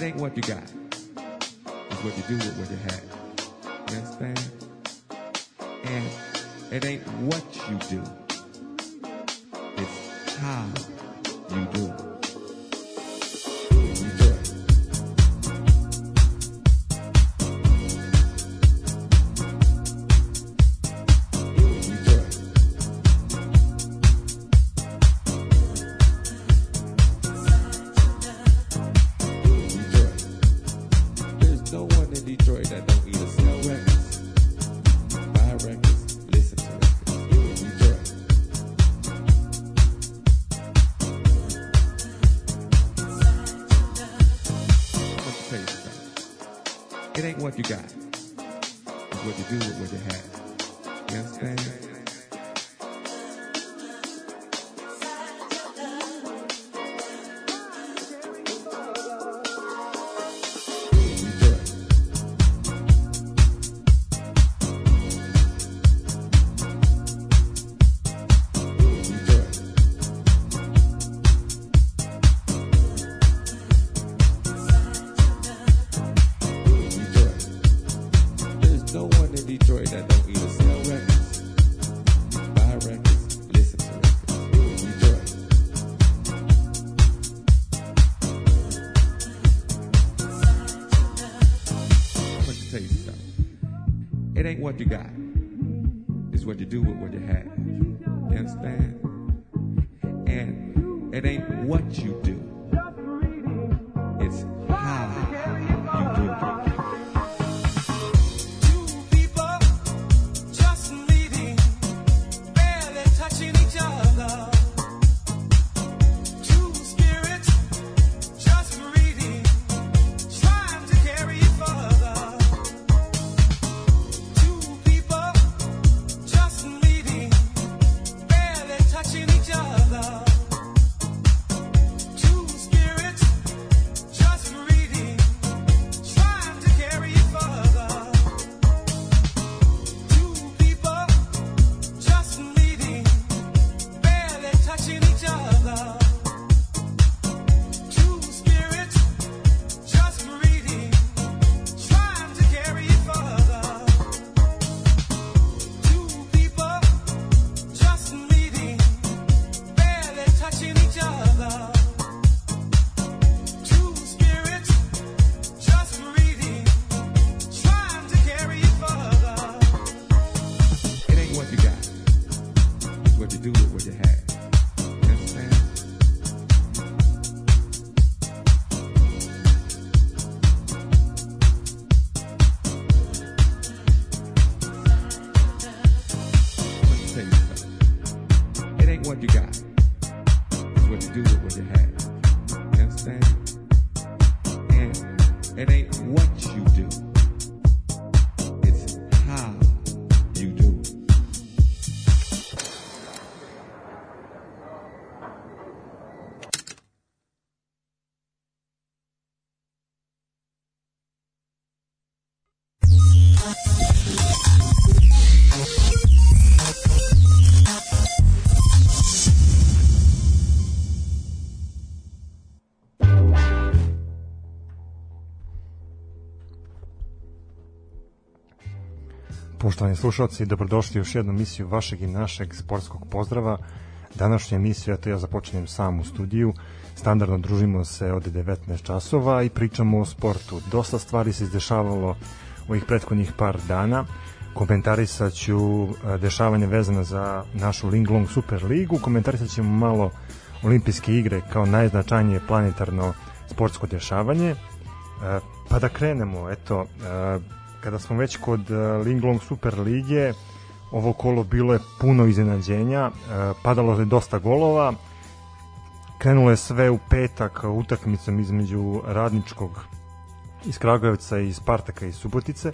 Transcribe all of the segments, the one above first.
It ain't what you got. It's what you do with what you have. You understand? And it ain't what you do. It's how you do it. Poštovani slušalci, dobrodošli u još jednu emisiju vašeg i našeg sportskog pozdrava. Današnja emisija, to ja započinjem sam u studiju, standardno družimo se od 19 časova i pričamo o sportu. Dosta stvari se izdešavalo u ovih prethodnih par dana. Komentarisat ću e, dešavanje vezane za našu Linglong Super ligu, komentarisat ćemo malo olimpijske igre kao najznačajnije planetarno sportsko dešavanje. E, pa da krenemo, eto, e, kada smo već kod e, Linglong Super lige, ovo kolo bilo je puno iznenađenja, e, padalo je dosta golova, krenulo je sve u petak utakmicom između Radničkog iz Kragujevca i Spartaka iz Subotice.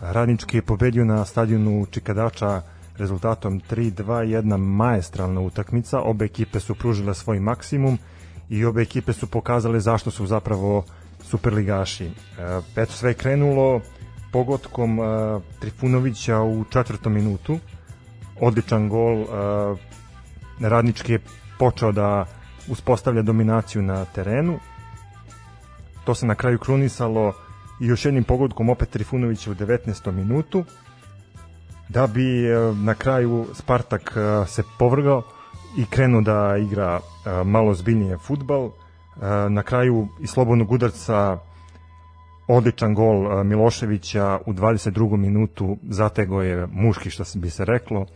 Radnički je pobedio na stadionu Čikadača rezultatom 3-2, jedna maestralna utakmica. Obe ekipe su pružile svoj maksimum i obe ekipe su pokazale zašto su zapravo superligaši. E, eto sve je krenulo pogotkom e, Trifunovića u četvrtom minutu. Odličan gol. E, Radnički je počeo da uspostavlja dominaciju na terenu. To se na kraju krunisalo i još jednim pogodkom opet Trifunovića u 19. minutu da bi e, na kraju Spartak e, se povrgao i krenuo da igra e, malo zbiljnije futbal. Na kraju i slobodnog udarca odličan gol Miloševića u 22. minutu zatego je muški što bi se reklo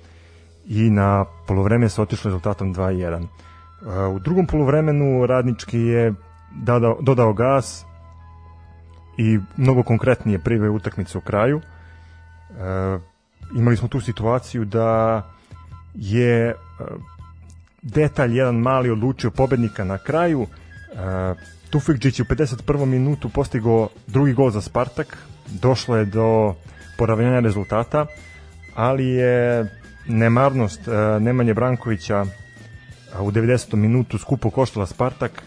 i na polovreme se otišlo rezultatom 2-1. U drugom polovremenu radnički je dodao, dodao gas i mnogo konkretnije priveo utakmicu u kraju imali smo tu situaciju da je detalj jedan mali odlučio pobednika na kraju. Uh, Tufikđić je u 51. minutu postigao drugi gol za Spartak. Došlo je do poravnjanja rezultata, ali je nemarnost uh, Nemanje Brankovića u 90. minutu skupo koštala Spartak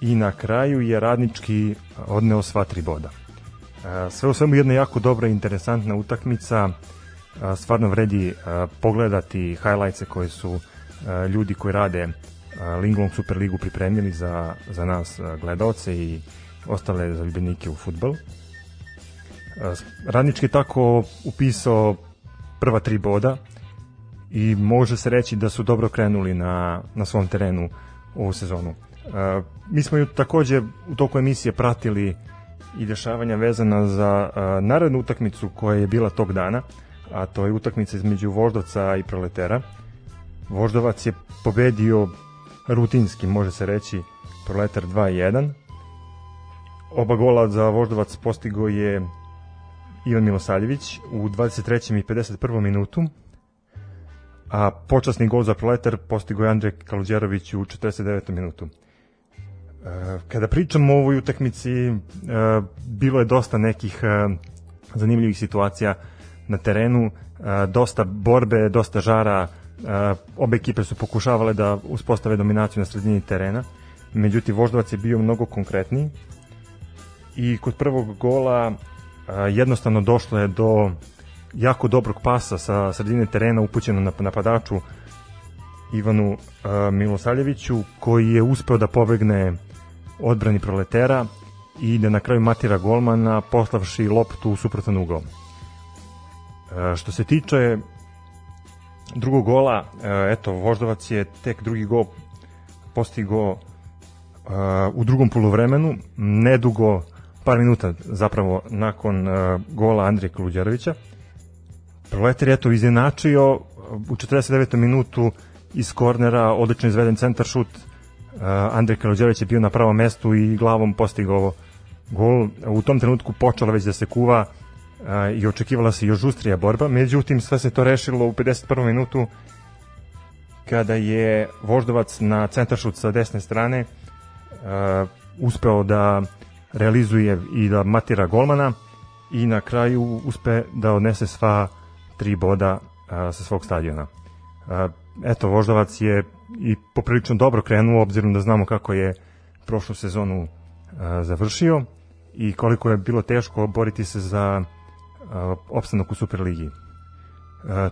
i na kraju je radnički odneo sva tri boda. Sve u svemu jedna jako dobra i interesantna utakmica stvarno vredi pogledati highlightse koje su ljudi koji rade Linglong Superligu pripremili za, za nas gledalce i ostale zaljubljenike u futbol. Radnički je tako upisao prva tri boda i može se reći da su dobro krenuli na, na svom terenu ovu sezonu. Mi smo ju takođe u toku emisije pratili i dešavanja vezana za narednu utakmicu koja je bila tog dana, a to je utakmica između Voždovca i Proletera. Voždovac je pobedio rutinski, može se reći, Proletar 2-1. Oba gola za Voždovac postigo je Ivan Milosaljević u 23. i 51. minutu, a počasni gol za Proletar postigo je Andrej Kaluđerović u 49. minutu. E, kada pričamo o ovoj utakmici, e, bilo je dosta nekih e, zanimljivih situacija na terenu, dosta borbe, dosta žara, obe ekipe su pokušavale da uspostave dominaciju na sredini terena, međutim Voždovac je bio mnogo konkretniji i kod prvog gola jednostavno došlo je do jako dobrog pasa sa sredine terena upućeno na napadaču Ivanu Milosaljeviću koji je uspeo da pobegne odbrani proletera i da na kraju matira golmana poslavši loptu u suprotan ugao. Što se tiče drugog gola, e, eto, Voždovac je tek drugi gol postigao e, u drugom polovremenu, nedugo, par minuta zapravo nakon gola Andrija Kluđarovića. Proletar je to izjenačio u 49. minutu iz kornera, odlično izveden centar šut, Andrej Kaluđerović je bio na pravom mestu i glavom postigao gol. U tom trenutku počela već da se kuva i očekivala se još žustrija borba, međutim sve se to rešilo u 51. minutu kada je Voždovac na centaršut sa desne strane uspeo da realizuje i da matira golmana i na kraju uspe da odnese sva tri boda sa svog stadiona. Eto, Voždovac je i poprilično dobro krenuo, obzirom da znamo kako je prošlu sezonu završio i koliko je bilo teško boriti se za opstanak u Superligi.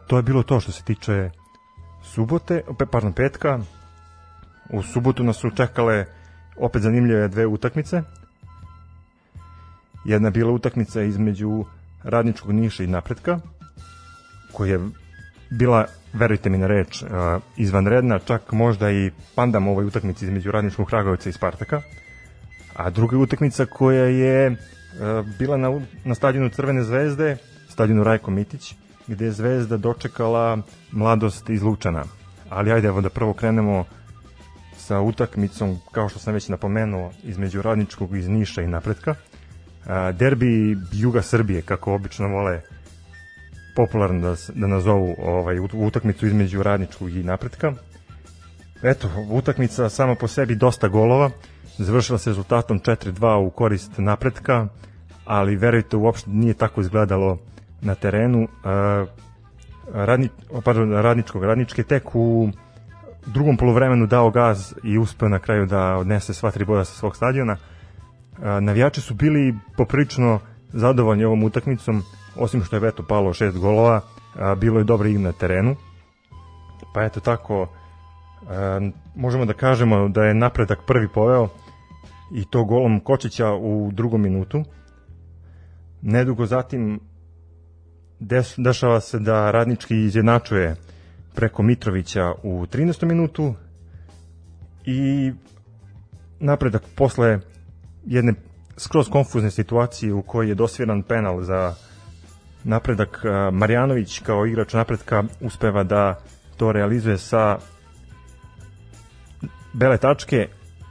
To je bilo to što se tiče subote, pardon, petka. U subotu nas su čekale opet zanimljive dve utakmice. Jedna je bila utakmica između Radničkog Niša i Napretka, koja je bila, verujte mi na reč, izvanredna, čak možda i pandam ovoj utakmici između Radničkog Kragovica i Spartaka. A druga utakmica koja je bila na, na stadionu Crvene zvezde, stadionu Rajko Mitić, gde je Zvezda dočekala mladost iz Lučana. Ali ajde evo da prvo krenemo sa utakmicom, kao što sam već napomenuo, između Radničkog iz Niša i Napretka. A, derbi Juga Srbije, kako obično vole popularno da, da nazovu ovaj, ut- utakmicu između Radničkog i Napretka. Eto, utakmica sama po sebi dosta golova, završila se rezultatom 4-2 u korist Napretka, ali verujte, uopšte nije tako izgledalo na terenu. A, radni, pardon, radničkog, radnički je tek u drugom polovremenu dao gaz i uspeo na kraju da odnese sva tri boda sa svog stadiona. A, navijači su bili poprilično zadovoljni ovom utakmicom, osim što je eto palo šest golova, a, bilo je dobra igra na terenu. Pa eto tako, možemo da kažemo da je napredak prvi poveo i to golom Kočića u drugom minutu. Nedugo zatim des, dešava se da radnički izjednačuje preko Mitrovića u 13. minutu i napredak posle jedne skroz konfuzne situacije u kojoj je dosviran penal za napredak Marjanović kao igrač napredka uspeva da to realizuje sa bele tačke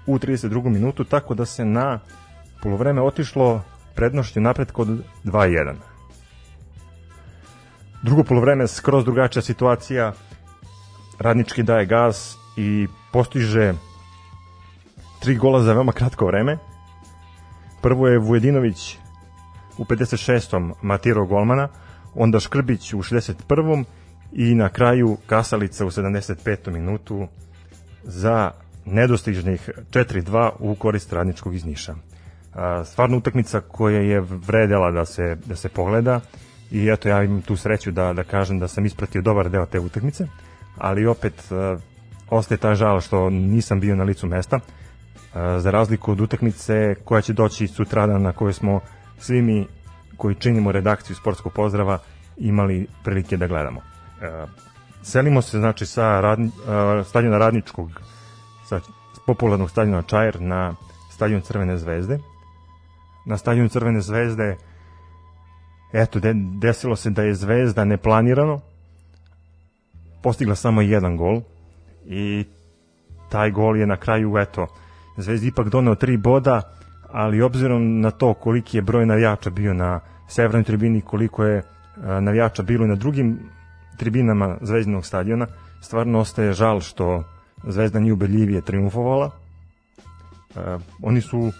u 32. minutu tako da se na polovreme otišlo prednošću napredka od 2-1. Drugo polovreme skroz drugačija situacija. Radnički daje gas i postiže tri gola za veoma kratko vreme. Prvo je Vujedinović u 56. matirao golmana, onda Škrbić u 61. i na kraju Kasalica u 75. minutu za nedostižnih 4-2 u korist radničkog iz Niša. Stvarno utakmica koja je vredela da se, da se pogleda i eto ja imam tu sreću da, da kažem da sam ispratio dobar deo te utakmice, ali opet ostaje ta žal što nisam bio na licu mesta, za razliku od utakmice koja će doći sutradan na kojoj smo svi mi koji činimo redakciju sportskog pozdrava imali prilike da gledamo. Selimo se znači sa radni, stadiona Radničkog sa popularnog stadiona Čajer na stadion Crvene zvezde. Na stadionu Crvene zvezde eto, de, desilo se da je Zvezda neplanirano postigla samo jedan gol i taj gol je na kraju, eto, Zvezdi ipak doneo tri boda, ali obzirom na to koliki je broj navijača bio na severnoj tribini, koliko je a, navijača bilo na drugim tribinama Zvezdinog stadiona, stvarno ostaje žal što Zvezda nije ubedljivije triumfovala. Uh, oni su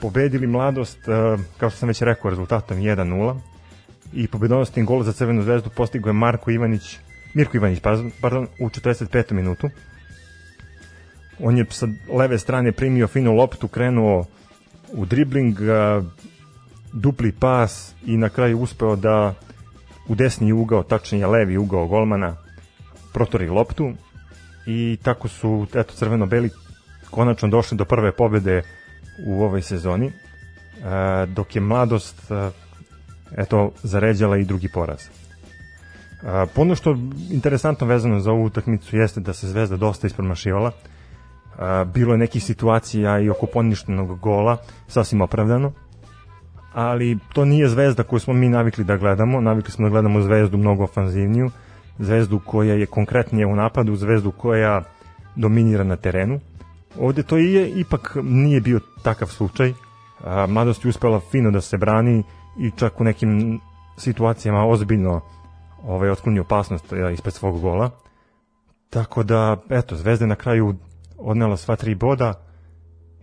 pobedili mladost, uh, kao što sam već rekao, rezultatom 1-0 i pobedonosnim gol za Crvenu zvezdu postigao je Marko Ivanić, Mirko Ivanić, pardon, u 45. minutu. On je sa leve strane primio finu loptu, krenuo u dribling, uh, dupli pas i na kraju uspeo da u desni ugao, tačnije levi ugao golmana, protori loptu i tako su eto crveno-beli konačno došli do prve pobede u ovoj sezoni e, dok je mladost e, eto zaređala i drugi poraz. E, ono što interesantno vezano za ovu utakmicu jeste da se Zvezda dosta ispromašivala. E, bilo je nekih situacija i oko poništenog gola, sasvim opravdano. Ali to nije zvezda koju smo mi navikli da gledamo, navikli smo da gledamo zvezdu mnogo ofanzivniju, zvezdu koja je konkretnije u napadu, zvezdu koja dominira na terenu. Ovde to je, ipak nije bio takav slučaj. Mladost je uspela fino da se brani i čak u nekim situacijama ozbiljno ovaj, otkloni opasnost ja, ispred svog gola. Tako da, eto, Zvezda na kraju odnela sva tri boda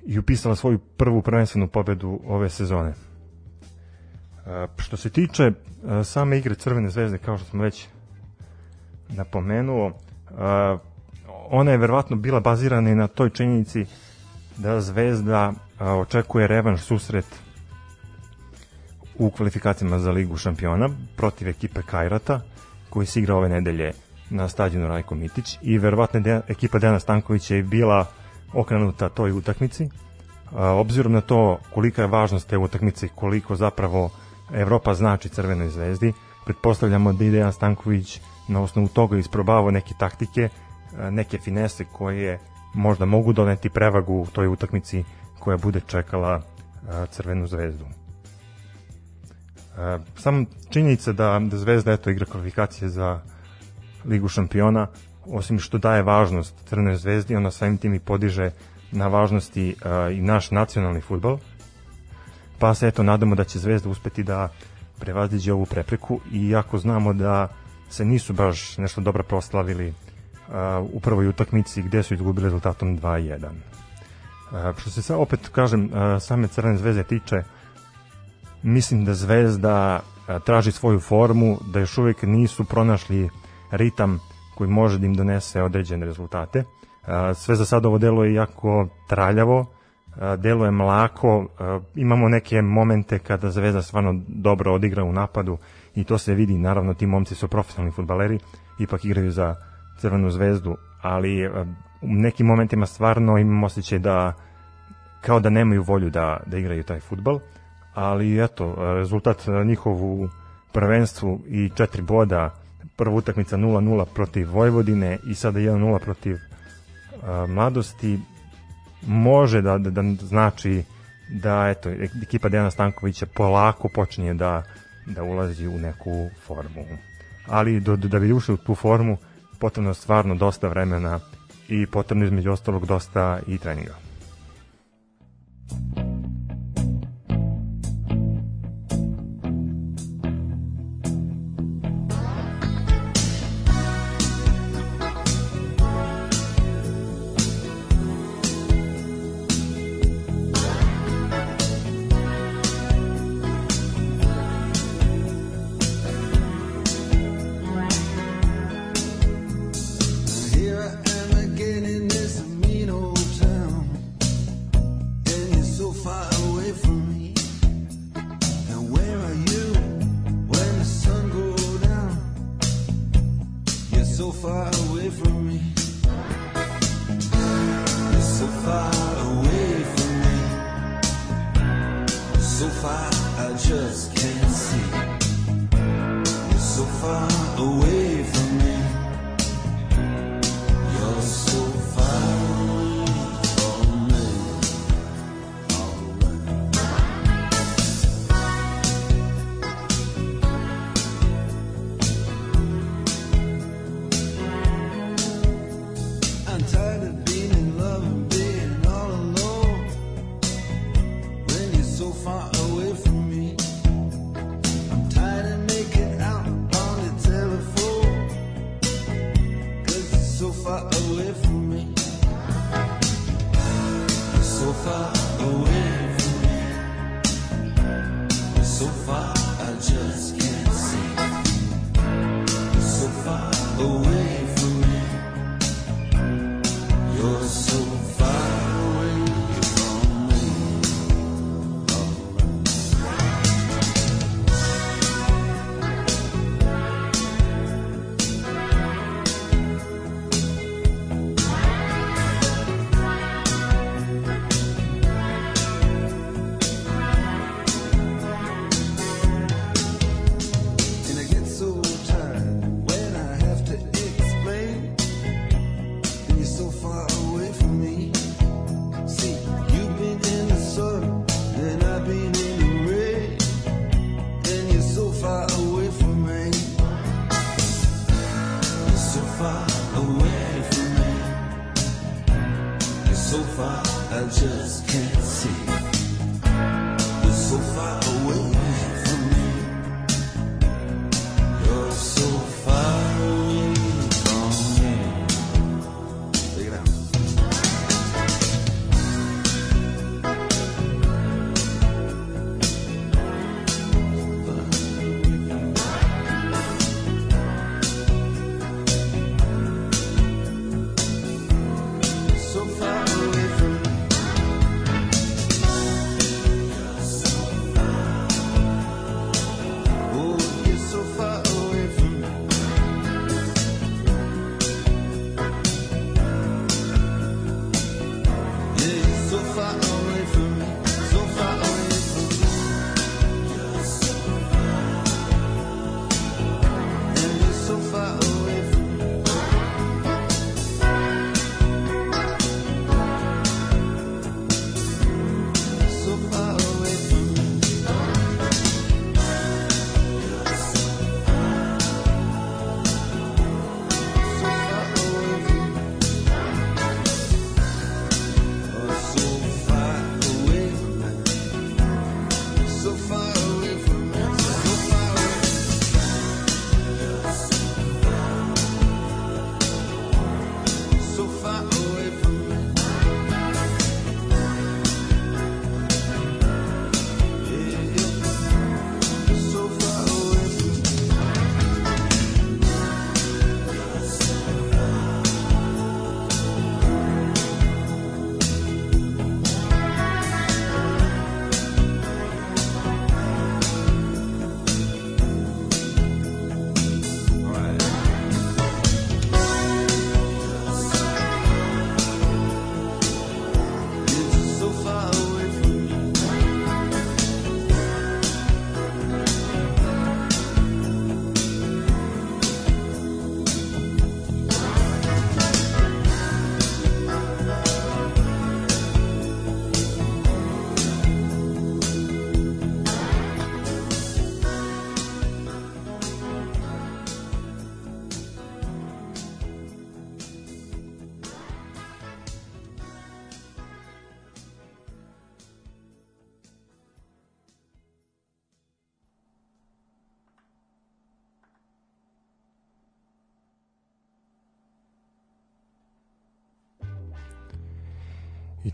i upisala svoju prvu prvenstvenu pobedu ove sezone. Što se tiče same igre Crvene zvezde, kao što smo već napomenuo, ona je verovatno bila bazirana i na toj činjenici da Zvezda očekuje revanš susret u kvalifikacijama za Ligu šampiona protiv ekipe Kajrata koji se igra ove nedelje na stadionu Rajko Mitić. I verovatno de, ekipa Dejana Stankovića je bila okrenuta toj utakmici. Obzirom na to kolika je važnost te utakmice koliko zapravo Evropa znači Crvenoj zvezdi pretpostavljamo da je Dejan Stanković na osnovu toga isprobavao neke taktike, e, neke finese koje možda mogu doneti prevagu u toj utakmici koja bude čekala e, Crvenu zvezdu. E, sam činjenica da, da Zvezda eto igra kvalifikacije za Ligu šampiona, osim što daje važnost Crvenoj zvezdi, ona samim tim i podiže na važnosti i naš nacionalni futbol. Pa se eto nadamo da će Zvezda uspeti da prevaziđe ovu prepreku iako znamo da se nisu baš nešto dobro proslavili uh, u prvoj utakmici gde su izgubili rezultatom 2-1. Uh, što se sa, opet kažem uh, same Crvene zvezde tiče mislim da Zvezda uh, traži svoju formu, da još uvijek nisu pronašli ritam koji može da im donese određene rezultate. Sve za sad ovo delo je jako traljavo, deluje mlako, imamo neke momente kada Zvezda stvarno dobro odigra u napadu i to se vidi, naravno ti momci su profesionalni futbaleri, ipak igraju za Crvenu zvezdu, ali u nekim momentima stvarno imamo osjećaj da kao da nemaju volju da, da igraju taj futbal, ali eto, rezultat njihovu prvenstvu i četiri boda prva utakmica 0-0 protiv Vojvodine i sada 1-0 protiv uh, Mladosti može da, da, da znači da eto ekipa Dejana Stankovića polako počinje da da ulazi u neku formu. Ali do, da bi ušli u tu formu potrebno je stvarno dosta vremena i potrebno između ostalog dosta i treninga.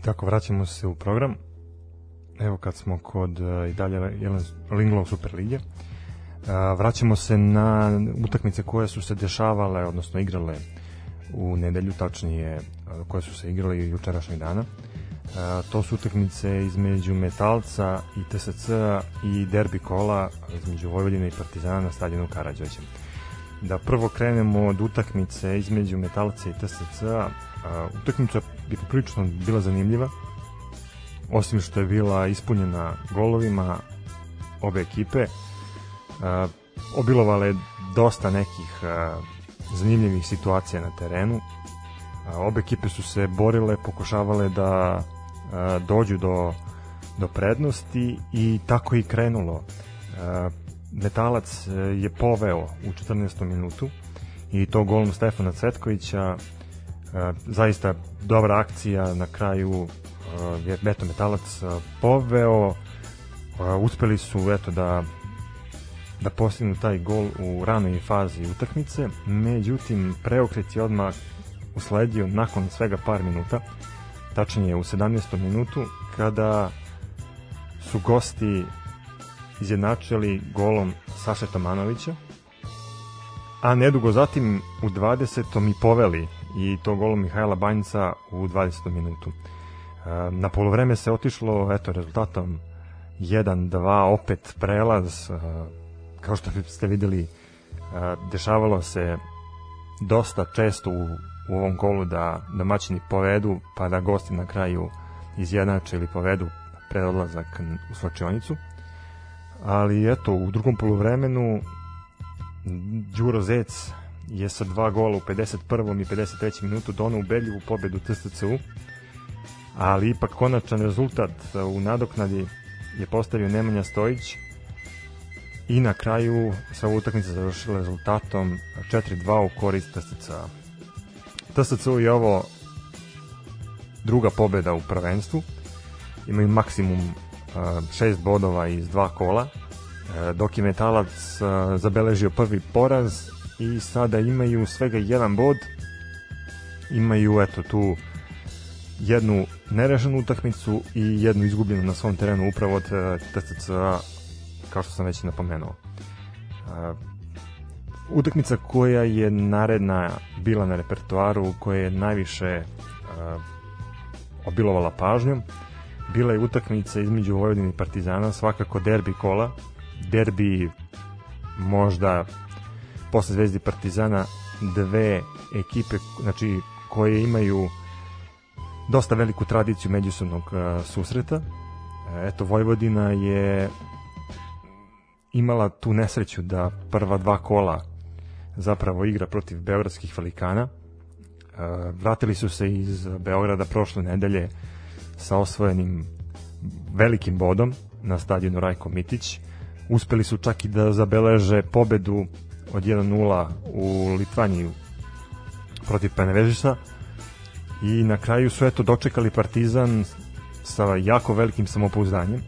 Tako vraćamo se u program. Evo kad smo kod uh, i dalje Linglov Super Lige. Uh, vraćamo se na utakmice koje su se dešavale, odnosno igrale u nedelju, tačnije uh, koje su se igrale jučerašnjeg dana. Uh, to su utakmice između Metalca i TSC i derbi kola između Vojvodine i Partizana na stadionu Karadžođe. Da prvo krenemo od utakmice između Metalca i TSC. Uh, utakmica je poprilično bila zanimljiva osim što je bila ispunjena golovima obe ekipe uh, obilovale dosta nekih uh, zanimljivih situacija na terenu uh, obe ekipe su se borile pokušavale da uh, dođu do do prednosti i tako i krenulo uh, Metalac je poveo u 14. minutu i to golom Stefana Cvetkovića zaista dobra akcija na kraju je Beto Metalac poveo uspeli su eto da da postignu taj gol u ranoj fazi utakmice međutim preokret je odmah usledio nakon svega par minuta tačnije u 17. minutu kada su gosti izjednačili golom Saše Tomanovića a nedugo zatim u 20. i poveli i to golom Mihajla Banjca u 20. minutu. E, na polovreme se otišlo eto rezultatom 1-2 opet prelaz e, kao što ste videli e, dešavalo se dosta često u, u ovom kolu da domaćini povedu pa da gosti na kraju izjednače ili povedu pred odlazak u slačionicu ali eto u drugom poluvremenu Đuro Zec je sa dva gola u 51. i 53. minutu donao ubedljivu pobedu TSC-u, ali ipak konačan rezultat u nadoknadi je postavio Nemanja Stojić i na kraju sa utakmica završila rezultatom 4-2 u korist TSC-a. TSC je ovo druga pobeda u prvenstvu, imaju maksimum 6 bodova iz dva kola, dok je Metalac zabeležio prvi poraz i sada imaju svega jedan bod. Imaju eto tu jednu nerešenu utakmicu i jednu izgubljenu na svom terenu upravo od e, TCC kao što sam već napomenuo. Uh, utakmica koja je naredna bila na repertoaru koja je najviše uh, obilovala pažnjom bila je utakmica između Vojvodine i Partizana svakako derbi kola. Derbi možda posle Zvezdi Partizana dve ekipe znači koje imaju dosta veliku tradiciju međusobnog uh, susreta. Eto Vojvodina je imala tu nesreću da prva dva kola zapravo igra protiv beogradskih velikana. Uh, vratili su se iz Beograda prošle nedelje sa osvojenim velikim bodom na stadionu Rajko Mitić. Uspeli su čak i da zabeleže pobedu od 1-0 u Litvaniji protiv Penevežisa i na kraju su eto dočekali Partizan sa jako velikim samopouzdanjem.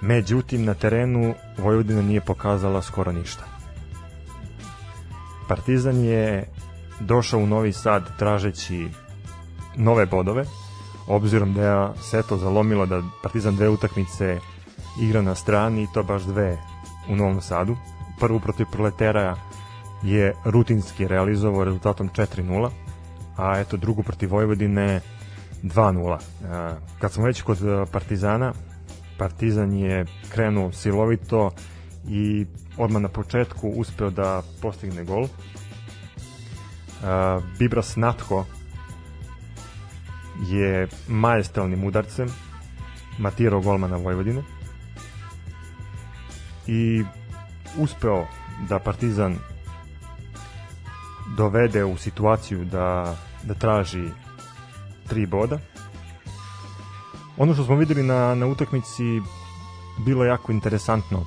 Međutim, na terenu Vojvodina nije pokazala skoro ništa. Partizan je došao u Novi Sad tražeći nove bodove, obzirom da je se eto zalomilo da Partizan dve utakmice igra na strani i to baš dve u Novom Sadu, prvu protiv Proletera je rutinski realizovao rezultatom 4-0, a eto drugu protiv Vojvodine 2-0. Kad smo već kod Partizana, Partizan je krenuo silovito i odmah na početku uspeo da postigne gol. Bibras Natko je majestralnim udarcem matirao golmana Vojvodine i uspeo da Partizan dovede u situaciju da, da traži tri boda. Ono što smo videli na, na utakmici bilo jako interesantno.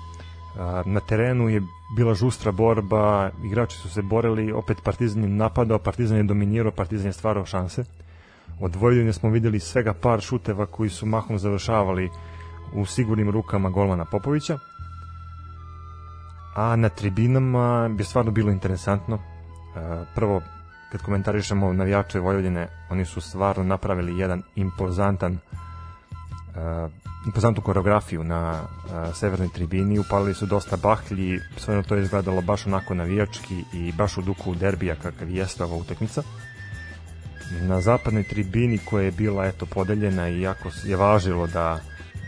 Na terenu je bila žustra borba, igrači su se borili, opet Partizan je napadao, Partizan je dominirao, Partizan je stvarao šanse. Od Vojvodine smo videli svega par šuteva koji su mahom završavali u sigurnim rukama golmana Popovića a na tribinama bi stvarno bilo interesantno. E, prvo, kad komentarišemo navijače Vojvodine, oni su stvarno napravili jedan impozantan uh, impozantnu koreografiju na uh, severnoj tribini, upalili su dosta bahlji, sve to je izgledalo baš onako navijački i baš u duku derbija kakav jeste ova utakmica. Na zapadnoj tribini koja je bila eto podeljena i jako je važilo da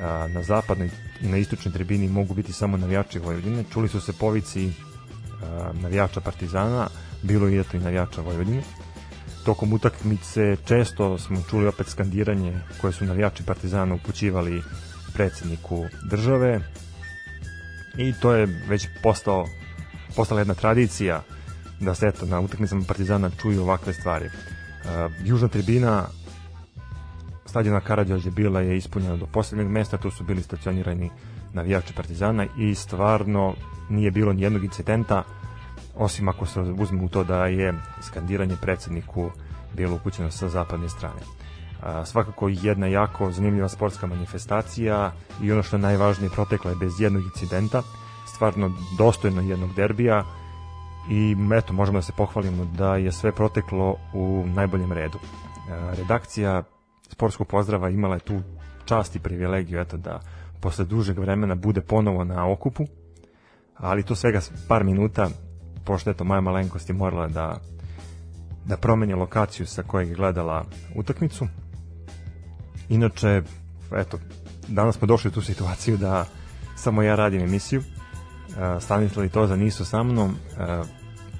a, na zapadnoj na istočnoj tribini mogu biti samo navijači Vojvodine. Čuli su se povici a, navijača Partizana, bilo je eto i navijača Vojvodine. Tokom utakmice često smo čuli opet skandiranje koje su navijači Partizana upućivali predsedniku države i to je već postao postala jedna tradicija da se eto na utakmicama Partizana čuju ovakve stvari. Uh, južna tribina stadiona Karadžođe bila je ispunjena do poslednjeg mesta, tu su bili stacionirani navijači Partizana i stvarno nije bilo ni jednog incidenta osim ako se uzme u to da je skandiranje predsedniku bilo upućeno sa zapadne strane. A, svakako jedna jako zanimljiva sportska manifestacija i ono što je najvažnije protekla je bez jednog incidenta, stvarno dostojno jednog derbija i eto možemo da se pohvalimo da je sve proteklo u najboljem redu. Redakcija sportskog pozdrava imala je tu čast i privilegiju eto da posle dužeg vremena bude ponovo na okupu, ali to svega par minuta pošto eto moja malenkost je morala da da promeni lokaciju sa kojeg je gledala utakmicu. Inače, eto, danas smo došli u tu situaciju da samo ja radim emisiju. Uh, Stanislav i Toza nisu sa mnom. Uh,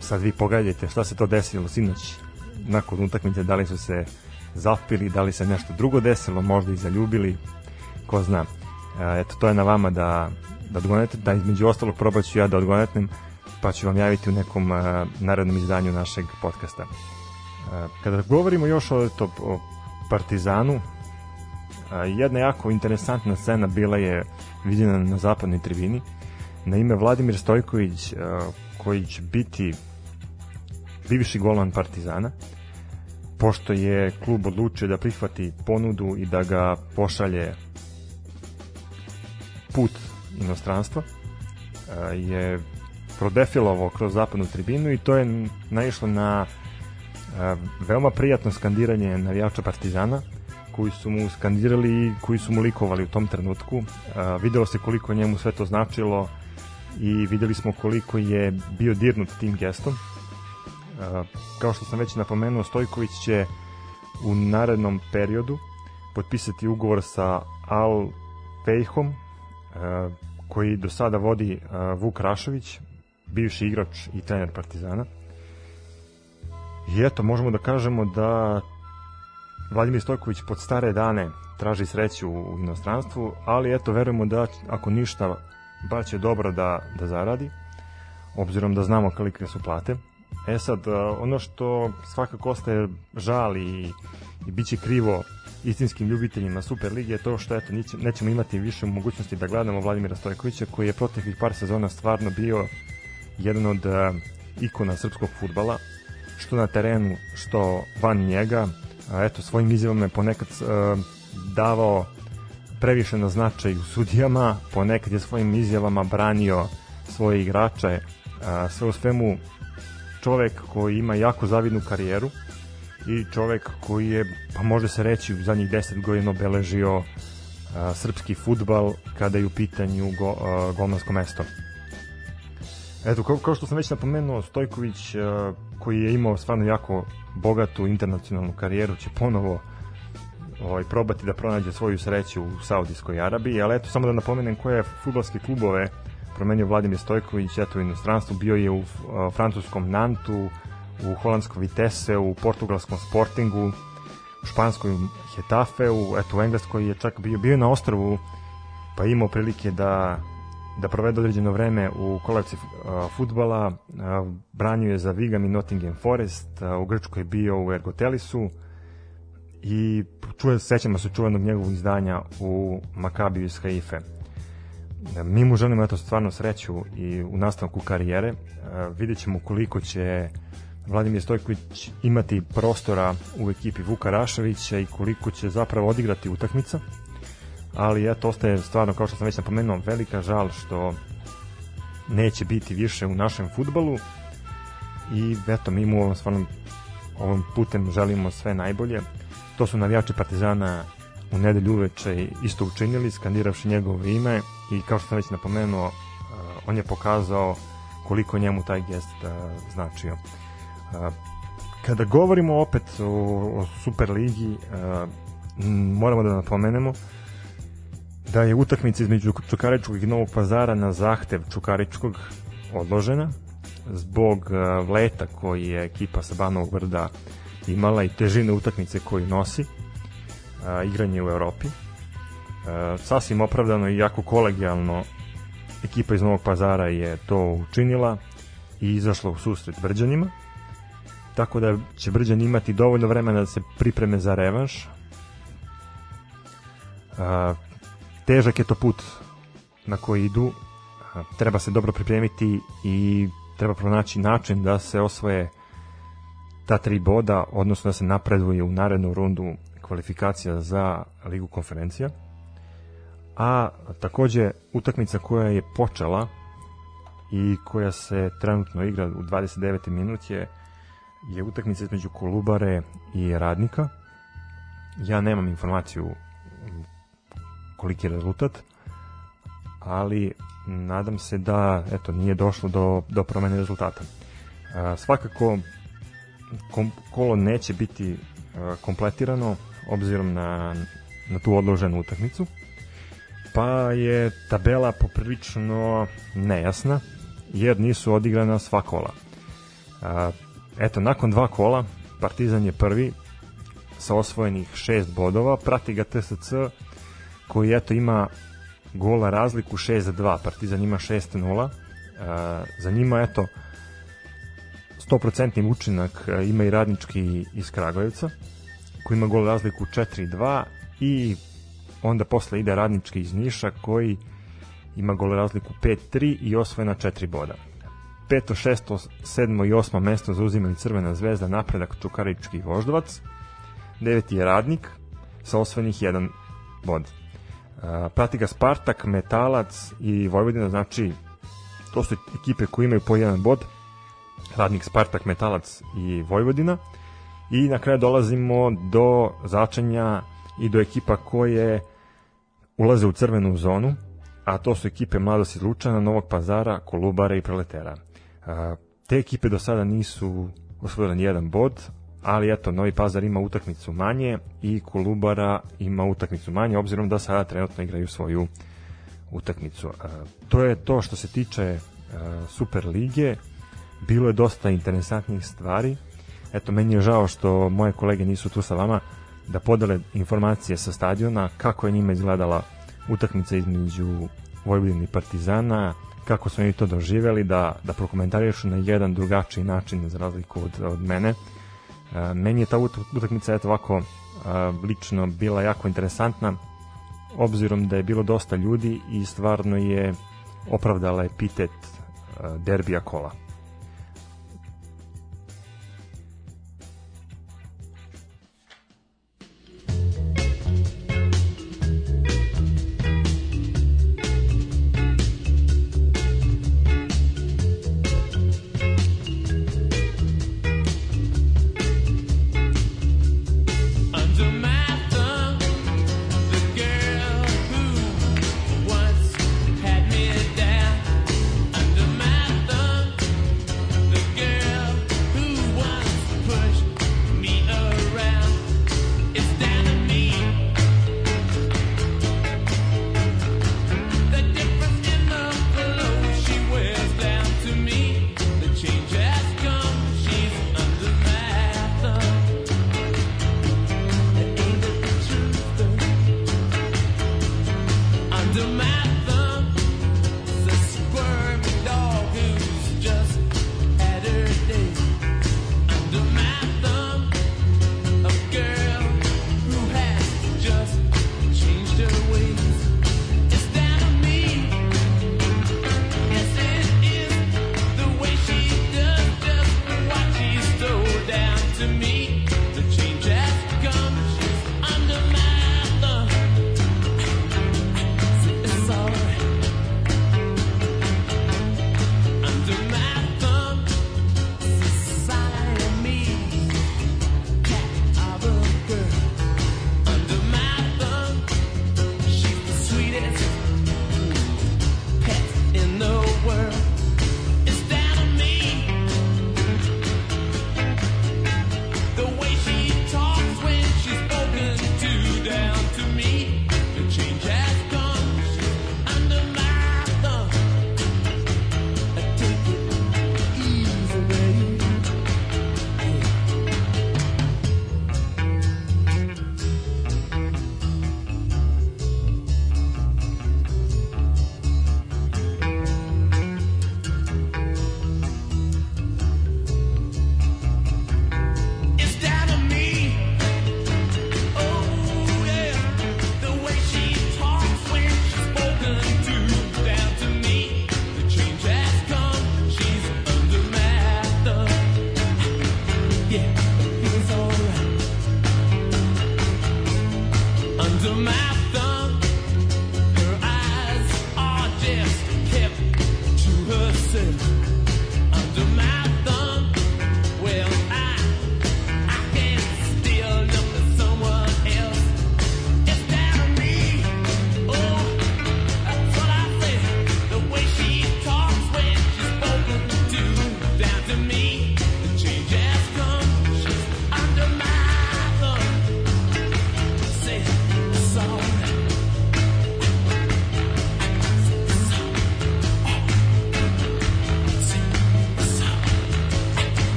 sad vi pogledajte šta se to desilo sinoć nakon utakmice, da li su se zapili, da li se nešto drugo desilo, možda i zaljubili, ko zna. Uh, eto, to je na vama da, da odgonete, da između ostalog probat ću ja da odgonetnem pa ću vam javiti u nekom uh, narednom izdanju našeg podcasta. Uh, kada govorimo još o, to, o Partizanu, uh, jedna jako interesantna scena bila je viđena na zapadnoj tribini na ime Vladimir Stojković uh, koji će biti bivši golman Partizana pošto je klub odlučio da prihvati ponudu i da ga pošalje put inostranstva je prodefilovao kroz zapadnu tribinu i to je naišlo na uh, veoma prijatno skandiranje navijača Partizana koji su mu skandirali i koji su mu likovali u tom trenutku. Uh, videlo se koliko njemu sve to značilo i videli smo koliko je bio dirnut tim gestom. Kao što sam već napomenuo, Stojković će u narednom periodu potpisati ugovor sa Al Fejhom, koji do sada vodi Vuk Rašović, bivši igrač i trener Partizana. I eto, možemo da kažemo da Vladimir Stojković pod stare dane traži sreću u inostranstvu, ali eto, verujemo da ako ništa, bar će dobro da, da zaradi, obzirom da znamo kolike su plate. E sad, ono što svakako ostaje žal i, i bit će krivo istinskim ljubiteljima Super Lige je to što eto, nećemo imati više mogućnosti da gledamo Vladimira Stojkovića koji je proteklih par sezona stvarno bio jedan od ikona srpskog futbala, što na terenu, što van njega. Eto, svojim izjavama je ponekad davao previše na značaj u sudijama, ponekad je svojim izjavama branio svoje igrače, sve u svemu čovek koji ima jako zavidnu karijeru i čovek koji je, pa može se reći, u zadnjih 10 godina obeležio a, srpski futbal kada je u pitanju go, a, golmansko mesto. Eto, kao, kao što sam već napomenuo, Stojković, uh, koji je imao stvarno jako bogatu internacionalnu karijeru, će ponovo ovaj, probati da pronađe svoju sreću u Saudijskoj Arabiji, ali eto, samo da napomenem koje futbalske klubove promenio Vladimir Stojković, eto, u inostranstvu, bio je u uh, francuskom Nantu, u holandskom Vitesse, u portugalskom Sportingu, u španskoj Hetafeu, eto, u engleskoj je čak bio, bio na ostrovu, pa imao prilike da da provede određeno vreme u kolevci uh, futbala, uh, branio je za Vigam i Nottingham Forest, uh, u Grčkoj je bio u Ergotelisu i čuje, sećamo se čuvenog njegovog izdanja u Makabiju iz Haife. Mi mu želimo eto stvarno sreću i u nastavku karijere. Vidjet ćemo koliko će Vladimir Stojković imati prostora u ekipi Vuka Raševića i koliko će zapravo odigrati utakmica ali eto, ostaje stvarno, kao što sam već napomenuo, velika žal što neće biti više u našem futbalu i eto, mi mu stvarno ovom putem želimo sve najbolje. To su navijači Partizana u nedelju uveče isto učinili, skandiravši njegovo ime i kao što sam već napomenuo, uh, on je pokazao koliko njemu taj gest uh, značio. Uh, kada govorimo opet o, o Superligi, moramo da napomenemo da je utakmica između Čukaričkog i Novog pazara na zahtev Čukaričkog odložena zbog leta koji je ekipa sa Banovog Vrda imala i težine utakmice koju nosi igranje u Evropi. Uh, sasvim opravdano i jako kolegijalno ekipa iz Novog pazara je to učinila i izašla u susret Brđanima tako da će Brđan imati dovoljno vremena da se pripreme za revanš. A, težak je to put na koji idu, a, treba se dobro pripremiti i treba pronaći način da se osvoje ta tri boda, odnosno da se napreduje u narednu rundu kvalifikacija za Ligu konferencija. A takođe utakmica koja je počela i koja se trenutno igra u 29. minut je je utakmica između Kolubare i Radnika. Ja nemam informaciju koliki je rezultat, ali nadam se da eto nije došlo do, do promene rezultata. A, svakako kom, kolo neće biti a, kompletirano obzirom na, na tu odloženu utakmicu pa je tabela poprilično nejasna jer nisu odigrana sva kola. Eto, nakon dva kola, Partizan je prvi sa osvojenih šest bodova, prati ga TSC koji eto ima gola razliku 6 za 2, Partizan ima 6-0, uh, za njima eto 100% učinak uh, ima i radnički iz Kragujevca koji ima gol razliku 4-2 i onda posle ide radnički iz Niša koji ima gol razliku 5-3 i osvojena 4 boda peto, šesto, sedmo i osmo mesto zauzimali Crvena zvezda, napredak Čukarički i Voždovac. Deveti je Radnik sa osvojenih jedan bod. Uh, prati ga Spartak, Metalac i Vojvodina, znači to su ekipe koje imaju po jedan bod. Radnik, Spartak, Metalac i Vojvodina. I na kraju dolazimo do začanja i do ekipa koje ulaze u crvenu zonu, a to su ekipe Mladost iz Lučana, Novog Pazara, Kolubara i Proletera te ekipe do sada nisu osvojile ni jedan bod, ali eto, Novi Pazar ima utakmicu manje i Kolubara ima utakmicu manje, obzirom da sada trenutno igraju svoju utakmicu. To je to što se tiče Super lige. Bilo je dosta interesantnih stvari. Eto, meni je žao što moje kolege nisu tu sa vama da podele informacije sa stadiona, kako je njima izgledala utakmica između Vojvodine i Partizana, kako su oni to doživeli, da, da prokomentarišu na jedan drugačiji način za razliku od, od mene. E, meni je ta utakmica eto ovako e, lično bila jako interesantna obzirom da je bilo dosta ljudi i stvarno je opravdala epitet e, derbija kola.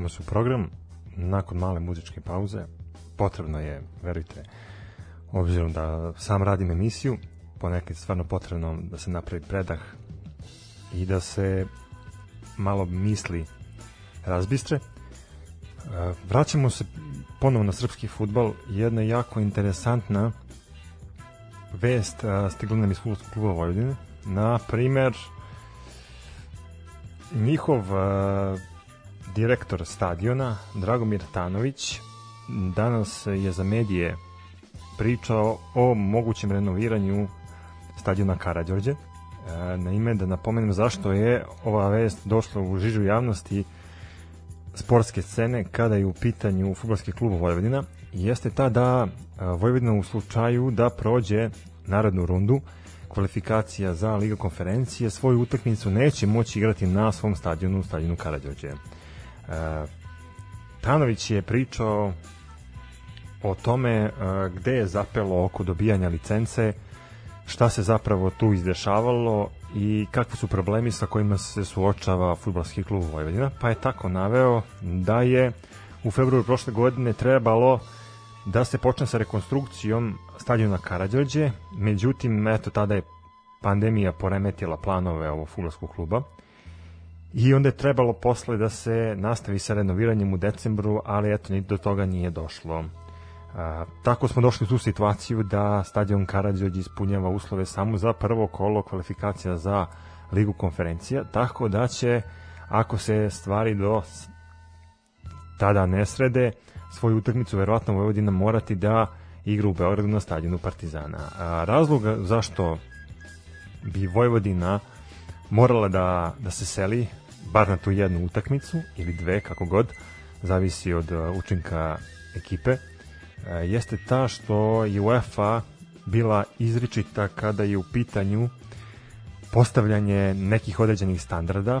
Vraćamo se u program nakon male muzičke pauze. Potrebno je, verujte, obzirom da sam radim emisiju, ponekad je stvarno potrebno da se napravi predah i da se malo misli razbistre. E, Vraćamo se ponovo na srpski futbal. Jedna jako interesantna vest a, stigla nam iz futbolskog kluba Vojvodine. Na primer, njihov a, direktor stadiona, Dragomir Tanović, danas je za medije pričao o mogućem renoviranju stadiona Karađorđe. E, naime, da napomenem zašto je ova vest došla u žižu javnosti sportske scene kada je u pitanju futbolski klub Vojvodina jeste ta da e, Vojvodina u slučaju da prođe narodnu rundu kvalifikacija za Liga konferencije svoju utakmicu neće moći igrati na svom stadionu, stadionu Karađorđe. Tanović je pričao o tome e, gde je zapelo oko dobijanja licence, šta se zapravo tu izdešavalo i kakvi su problemi sa kojima se suočava futbolski klub Vojvodina, pa je tako naveo da je u februaru prošle godine trebalo da se počne sa rekonstrukcijom stadiona Karađorđe, međutim, eto, tada je pandemija poremetila planove ovog futbolskog kluba i onda je trebalo posle da se nastavi sa renoviranjem u decembru, ali eto, ni do toga nije došlo. A, tako smo došli u tu situaciju da stadion Karađorđe ispunjava uslove samo za prvo kolo kvalifikacija za Ligu konferencija, tako da će, ako se stvari do tada ne srede, svoju utakmicu verovatno Vojvodina morati da igra u Beogradu na stadionu Partizana. A, razlog zašto bi Vojvodina morala da, da se seli bar na tu jednu utakmicu ili dve, kako god, zavisi od uh, učinka ekipe, e, jeste ta što je UEFA bila izričita kada je u pitanju postavljanje nekih određenih standarda, e,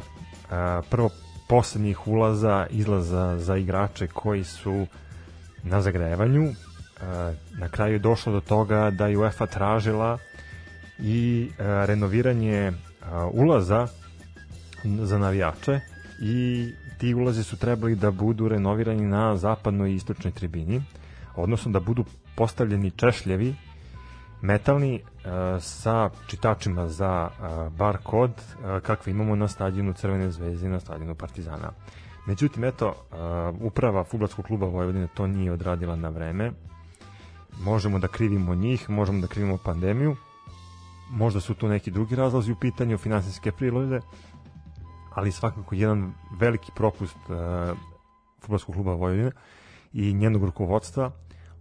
prvo poslednjih ulaza, izlaza za igrače koji su na zagrevanju. E, Na kraju je došlo do toga da je UEFA tražila i e, renoviranje e, ulaza za navijače i ti ulazi su trebali da budu renovirani na zapadnoj i istočnoj tribini, odnosno da budu postavljeni češljevi metalni e, sa čitačima za e, bar kod e, kakve imamo na stadionu Crvene zvezde i na stadionu Partizana. Međutim, eto, uprava futbolskog kluba Vojvodine to nije odradila na vreme. Možemo da krivimo njih, možemo da krivimo pandemiju, možda su tu neki drugi razlozi u pitanju finansijske prilode, ali svakako jedan veliki propust uh, futbolskog kluba Vojvodine i njenog rukovodstva,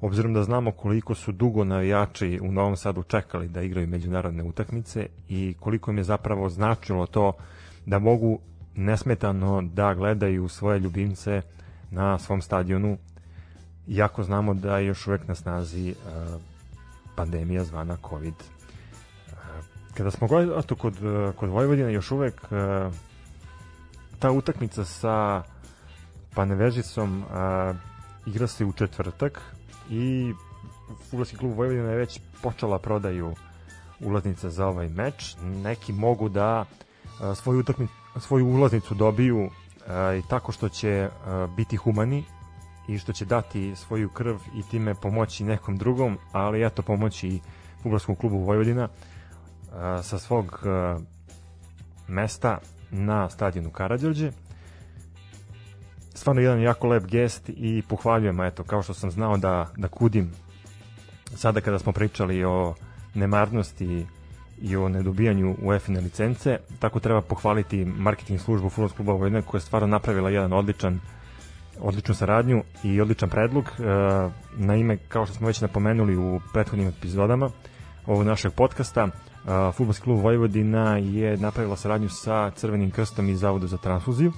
obzirom da znamo koliko su dugo navijači u Novom Sadu čekali da igraju međunarodne utakmice i koliko im je zapravo značilo to da mogu nesmetano da gledaju svoje ljubimce na svom stadionu iako znamo da je još uvek na snazi uh, pandemija zvana COVID. Uh, kada smo gledali eto, kod, kod Vojvodine još uvek uh, ta utakmica sa Panevežicom uh, igra se u četvrtak i Fudbalski klub Vojvodina je već počela prodaju ulaznica za ovaj meč. Neki mogu da uh, svoju, utakmicu, svoju ulaznicu dobiju uh, i tako što će uh, biti humani i što će dati svoju krv i time pomoći nekom drugom, ali eto pomoći i Fudbalskom klubu Vojvodina uh, sa svog uh, mesta na stadionu Karađorđe. Stvarno jedan jako lep gest i pohvaljujem, eto, kao što sam znao da, da kudim sada kada smo pričali o nemarnosti i o nedobijanju UEFA licence, tako treba pohvaliti marketing službu Futbolskog kluba Vojvodine koja je stvarno napravila jedan odličan odličnu saradnju i odličan predlog. E, naime, kao što smo već napomenuli u prethodnim epizodama ovog našeg podcasta, e, Futbolski klub Vojvodina je napravila saradnju sa Crvenim krstom i Zavodu za transfuziju,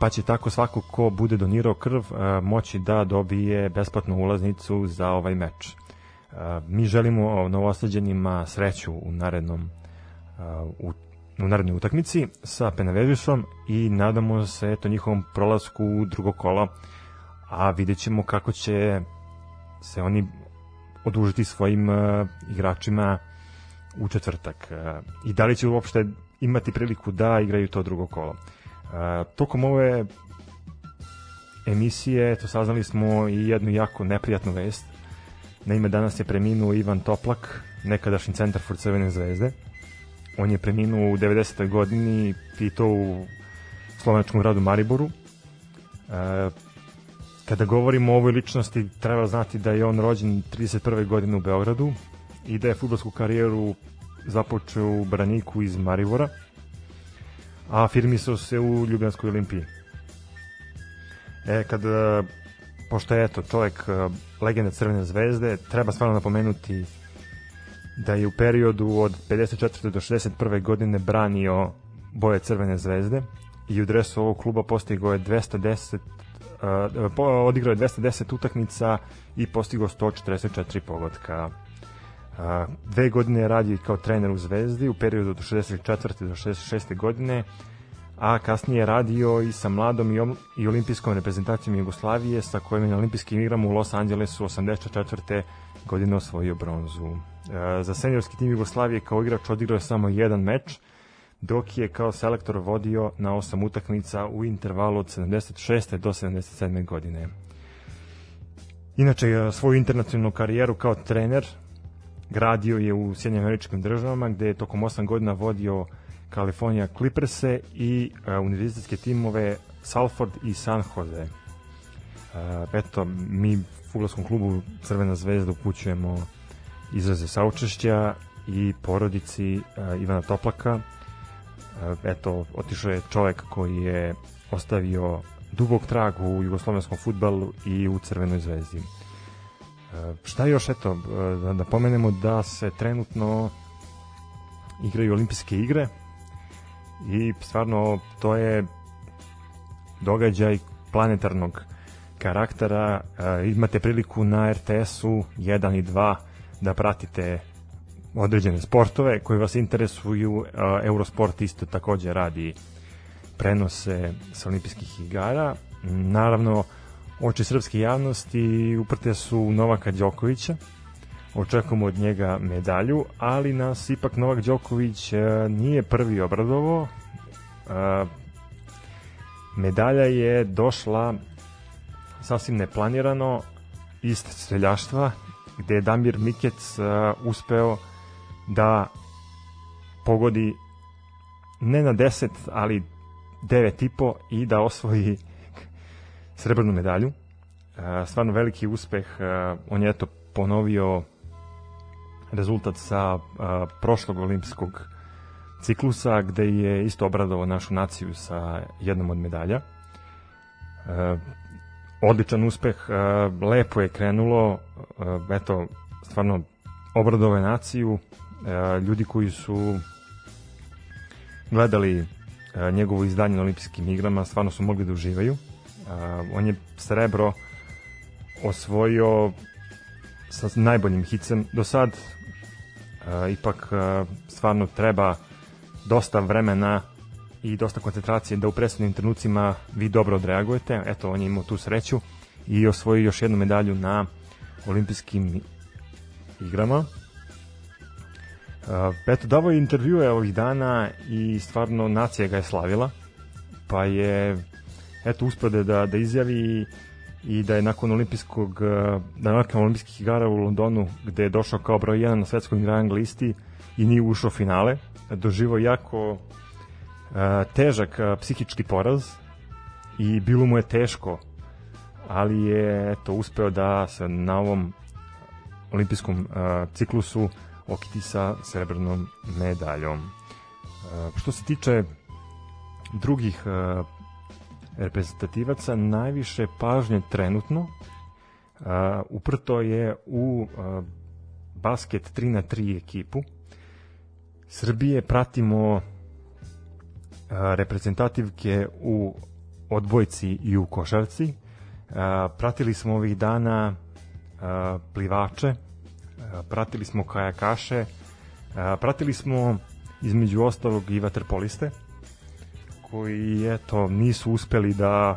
pa će tako svako ko bude donirao krv moći da dobije besplatnu ulaznicu za ovaj meč. Mi želimo novosađenima sreću u narednom u u narednoj utakmici sa Penavežisom i nadamo se eto njihovom prolasku u drugo kolo a vidjet ćemo kako će se oni odužiti svojim uh, igračima u četvrtak uh, i da li će uopšte imati priliku da igraju to drugo kolo. Uh, tokom ove emisije, eto saznali smo i jednu jako neprijatnu vest. Naime, danas je preminuo Ivan Toplak, nekadašnji centar for Crvene zvezde. On je preminuo u 90. godini i to u slovenačkom gradu Mariboru. E, kada govorimo o ovoj ličnosti, treba znati da je on rođen 31. godine u Beogradu i da je futbolsku karijeru započeo u Braniku iz Maribora, a afirmisao se u Ljubljanskoj olimpiji. E, kad, e, pošto je eto čovjek e, legenda Crvene zvezde, treba stvarno napomenuti da je u periodu od 54. do 61. godine branio boje Crvene zvezde i u dresu ovog kluba postigao je 210 uh, po- odigrao je 210 utakmica i postigao 144 pogotka. Dve godine je radio i kao trener u Zvezdi u periodu od 64. do 66. godine, a kasnije je radio i sa mladom i, om- i olimpijskom reprezentacijom Jugoslavije sa kojim je na olimpijskim igrama u Los Angelesu 84. godine osvojio bronzu. Uh, za seniorski tim Jugoslavije kao igrač odigrao je samo jedan meč, dok je kao selektor vodio na osam utakmica u intervalu od 76. do 77. godine. Inače, e, svoju internacionalnu karijeru kao trener gradio je u Sjedinjenim američkim državama, gde je tokom 8 godina vodio California Clipperse i uh, univerzitetske timove Salford i San Jose. Uh, eto, mi futbolskom klubu Crvena zvezda upućujemo izraze saučešća i porodici uh, Ivana Toplaka. Uh, eto, otišao je čovek koji je ostavio dubog trag u jugoslovenskom futbalu i u Crvenoj zvezdi. Šta još, eto, da, da pomenemo da se trenutno igraju olimpijske igre i stvarno to je događaj planetarnog karaktera. E, imate priliku na RTS-u 1 i 2 da pratite određene sportove koji vas interesuju. E, Eurosport isto takođe radi prenose sa olimpijskih igara. Naravno, oči srpske javnosti uprte su Novaka Đokovića. Očekujemo od njega medalju, ali nas ipak Novak Đoković e, nije prvi obradovo. E, medalja je došla sasvim neplanirano iz streljaštva, gde je Damir Mikec e, uspeo da pogodi ne na 10, ali 9,5 i da osvoji srebrnu medalju. Stvarno veliki uspeh. On je eto ponovio rezultat sa prošlog olimpijskog ciklusa gde je isto obradovao našu naciju sa jednom od medalja. Odličan uspeh, lepo je krenulo, eto, stvarno obradovao je naciju, ljudi koji su gledali njegovo izdanje na olimpijskim igrama stvarno su mogli da uživaju. On je srebro osvojio sa najboljim hicem do sad. Ipak stvarno treba dosta vremena i dosta koncentracije da u presudnim trenucima vi dobro odreagujete. Eto, on je imao tu sreću i osvojio još jednu medalju na olimpijskim igrama. Eto, davo je intervjue ovih dana i stvarno nacija ga je slavila, pa je eto uspio da, da, izjavi i da je nakon olimpijskog uh, da nakon olimpijskih igara u Londonu gde je došao kao broj 1 na svetskom rang listi i nije ušao finale doživo jako uh, težak uh, psihički poraz i bilo mu je teško ali je eto uspeo da se na ovom olimpijskom uh, ciklusu okiti sa srebrnom medaljom. Što se tiče drugih reprezentativaca, najviše pažnje trenutno uh, uprto je u uh, basket 3 na 3 ekipu. Srbije pratimo uh, reprezentativke u odbojci i u košarci. Uh, pratili smo ovih dana uh, plivače, pratili smo kajakaše, pratili smo između ostalog i vaterpoliste koji eto nisu uspeli da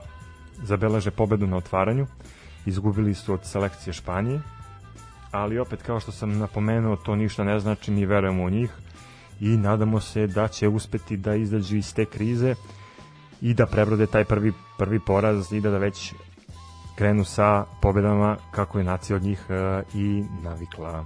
zabeleže pobedu na otvaranju. Izgubili su od selekcije Španije. Ali opet kao što sam napomenuo to ništa ne znači mi verujemo u njih. I nadamo se da će uspeti da izađu iz te krize i da prebrode taj prvi, prvi poraz i da, da već krenu sa pobedama kako je nacija od njih e, i navikla.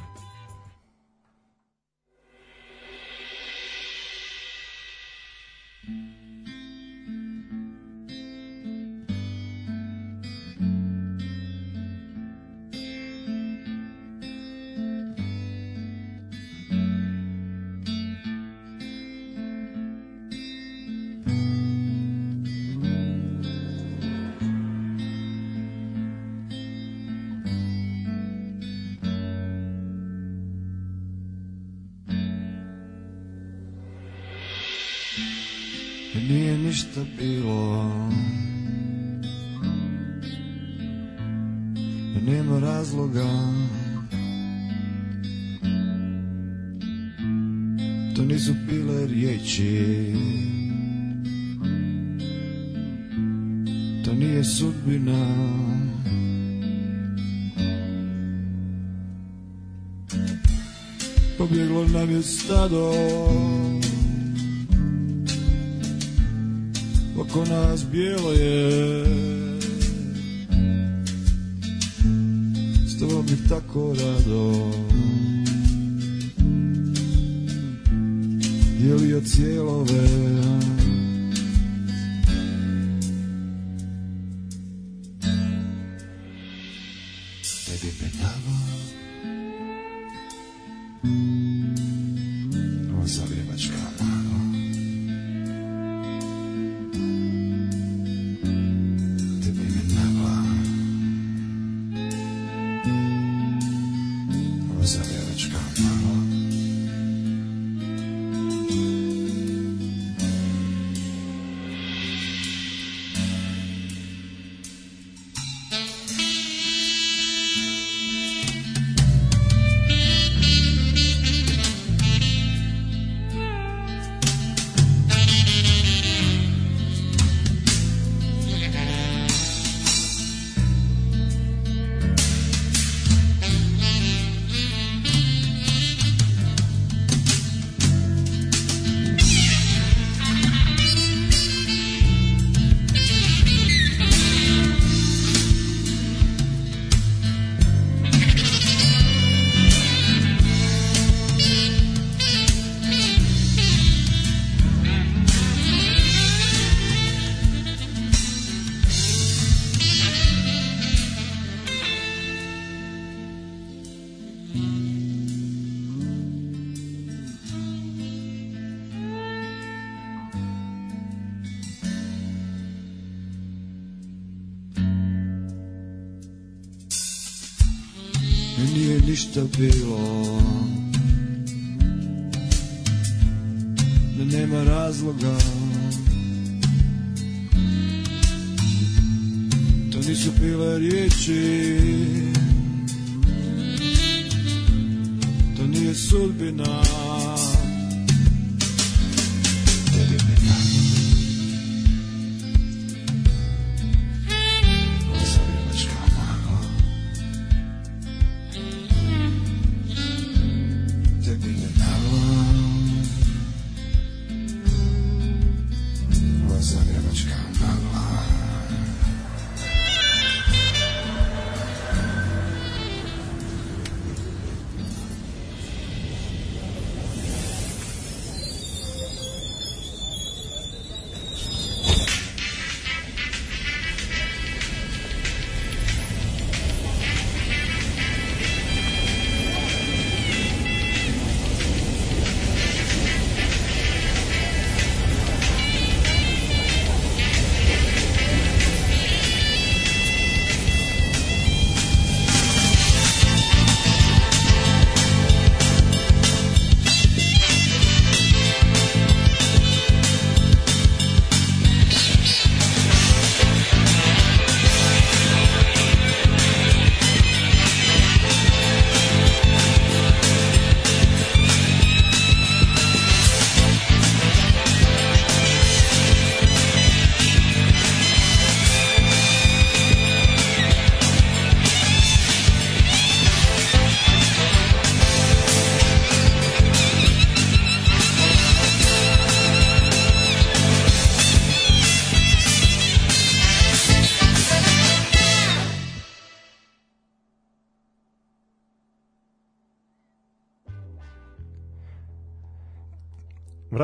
Ništa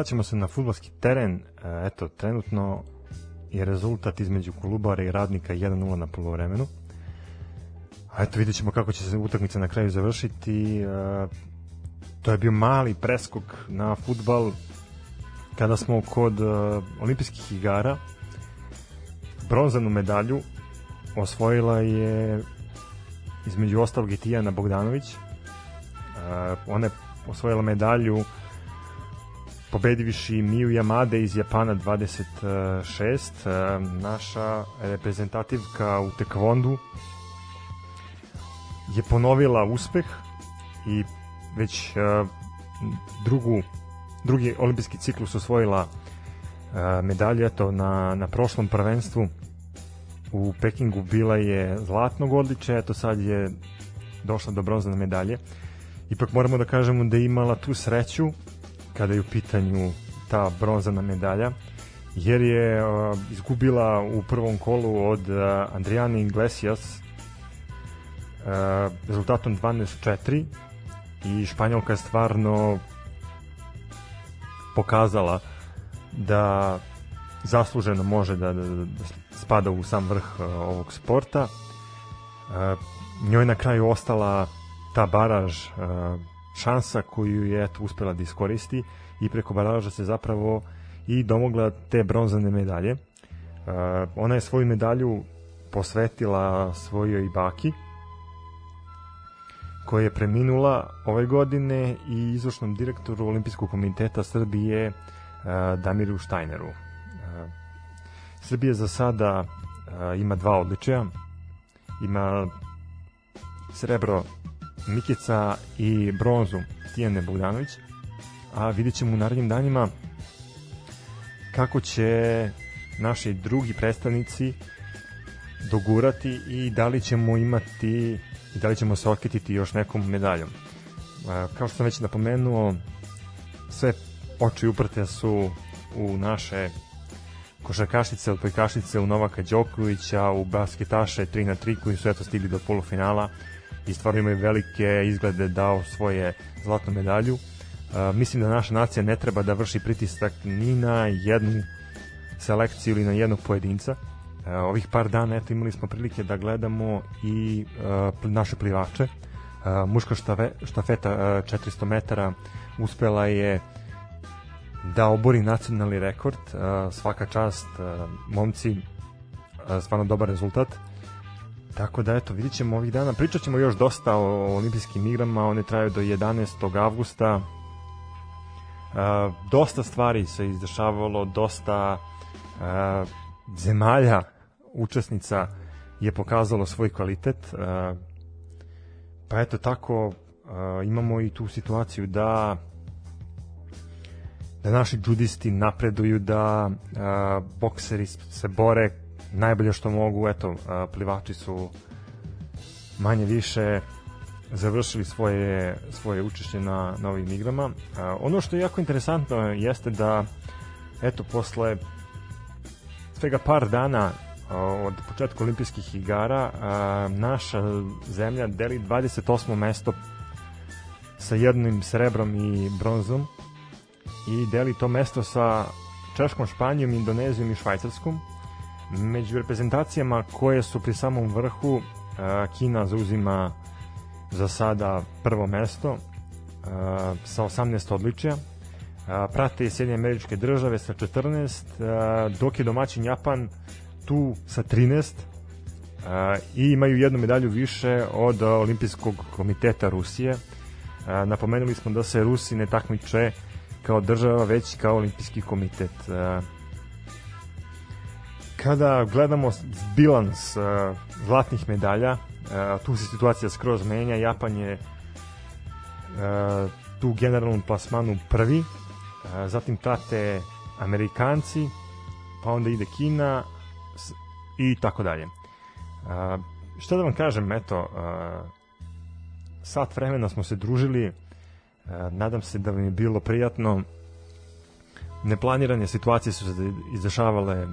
vraćamo se na futbolski teren. E, Eto, trenutno je rezultat između Kolubara i Radnika 1-0 na polovremenu. A eto, vidjet ćemo kako će se utakmica na kraju završiti. E, To je bio mali preskok na futbal kada smo kod e, olimpijskih igara bronzanu medalju osvojila je između ostalog i Tijana Bogdanović. Ona je osvojila medalju pobediviši Miu Yamade iz Japana 26, e, naša reprezentativka u tekvondu je ponovila uspeh i već e, drugu drugi olimpijski ciklus osvojila e, medalje eto na, na prošlom prvenstvu. U Pekingu bila je zlatnog odličja eto sad je došla do bronzane medalje. Ipak moramo da kažemo da je imala tu sreću kada je u pitanju ta bronzana medalja jer je uh, izgubila u prvom kolu od uh, Andrijane Iglesias uh, rezultatom 12-4 i Španjolka je stvarno pokazala da zasluženo može da, da, da spada u sam vrh uh, ovog sporta. Uh, njoj na kraju ostala ta baraž uh, šansa koju je eto, uspela da iskoristi i preko baraža se zapravo i domogla te bronzane medalje. Uh, ona je svoju medalju posvetila svojoj baki koja je preminula ove godine i izvršnom direktoru Olimpijskog komiteta Srbije uh, Damiru Štajneru. Uh, Srbija za sada ima dva odličaja. Ima srebro Mikica i bronzu Tijane Bogdanović, a vidjet ćemo u narednim danima kako će naši drugi predstavnici dogurati i da li ćemo imati i da li ćemo se okititi još nekom medaljom. Kao što sam već napomenuo, sve oči uprte su u naše košarkašice, odbojkašice, u Novaka Đokovića, u basketaše 3 na 3 koji su eto stigli do polufinala i stvarno imaju velike izglede da osvoje zlatnu medalju. Uh, mislim da naša nacija ne treba da vrši pritisak ni na jednu selekciju ili na jednog pojedinca. Uh, ovih par dana eto imali smo prilike da gledamo i uh, naše plivače. Uh, muška štave, štafeta uh, 400 metara uspela je da obori nacionalni rekord. Uh, svaka čast, uh, momci, uh, stvarno dobar rezultat. Tako da eto, vidit ćemo ovih dana. Pričat ćemo još dosta o olimpijskim igrama, one traju do 11. avgusta. Uh, dosta stvari se izdešavalo, dosta uh, zemalja učesnica je pokazalo svoj kvalitet. Uh, pa eto tako uh, imamo i tu situaciju da da naši judisti napreduju, da uh, bokseri se bore najbolje što mogu, eto, plivači su manje više završili svoje, svoje učešće na, na ovim igrama. Ono što je jako interesantno jeste da eto, posle svega par dana od početka olimpijskih igara naša zemlja deli 28. mesto sa jednim srebrom i bronzom i deli to mesto sa Češkom, Španijom, Indonezijom i Švajcarskom Među reprezentacijama koje su pri samom vrhu, uh, Kina zauzima za sada prvo mesto uh, sa 18 odličja. Uh, prate i Sjedinje američke države sa 14, dok je domaćin Japan tu sa 13 i imaju jednu medalju više od Olimpijskog komiteta Rusije. Napomenuli smo da se Rusi ne takmiče kao država, već kao olimpijski komitet kada gledamo bilans uh, zlatnih medalja, uh, tu se situacija skroz menja, Japan je uh, tu generalnom plasmanu prvi, uh, zatim prate Amerikanci, pa onda ide Kina i tako dalje. Uh, šta da vam kažem, eto, uh, sat vremena smo se družili, uh, nadam se da vam je bilo prijatno, neplanirane situacije su se izdešavale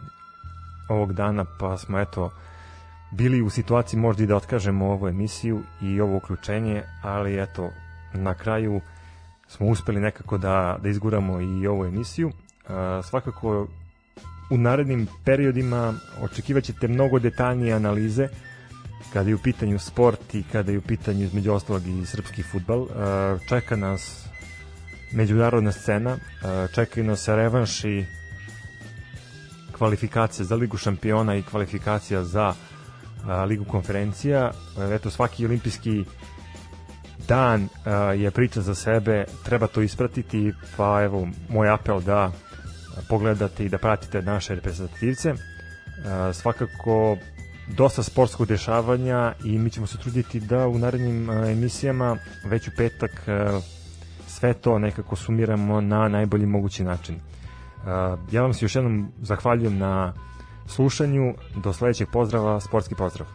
ovog dana, pa smo eto bili u situaciji možda i da otkažemo ovu emisiju i ovo uključenje, ali eto, na kraju smo uspeli nekako da, da izguramo i ovu emisiju. A, svakako u narednim periodima očekivaćete mnogo detaljnije analize kada je u pitanju sport i kada je u pitanju između ostalog i srpski futbal. A, čeka nas međunarodna scena, a, čekaju nas revanši kvalifikacije za Ligu šampiona i kvalifikacija za Ligu konferencija. Eto, svaki olimpijski dan je priča za sebe, treba to ispratiti, pa evo, moj apel da pogledate i da pratite naše reprezentativce. Svakako dosta sportskog dešavanja i mi ćemo se truditi da u narednim emisijama već u petak sve to nekako sumiramo na najbolji mogući način. Uh, ja vam se još jednom zahvaljujem na slušanju. Do sledećeg pozdrava, sportski pozdrav.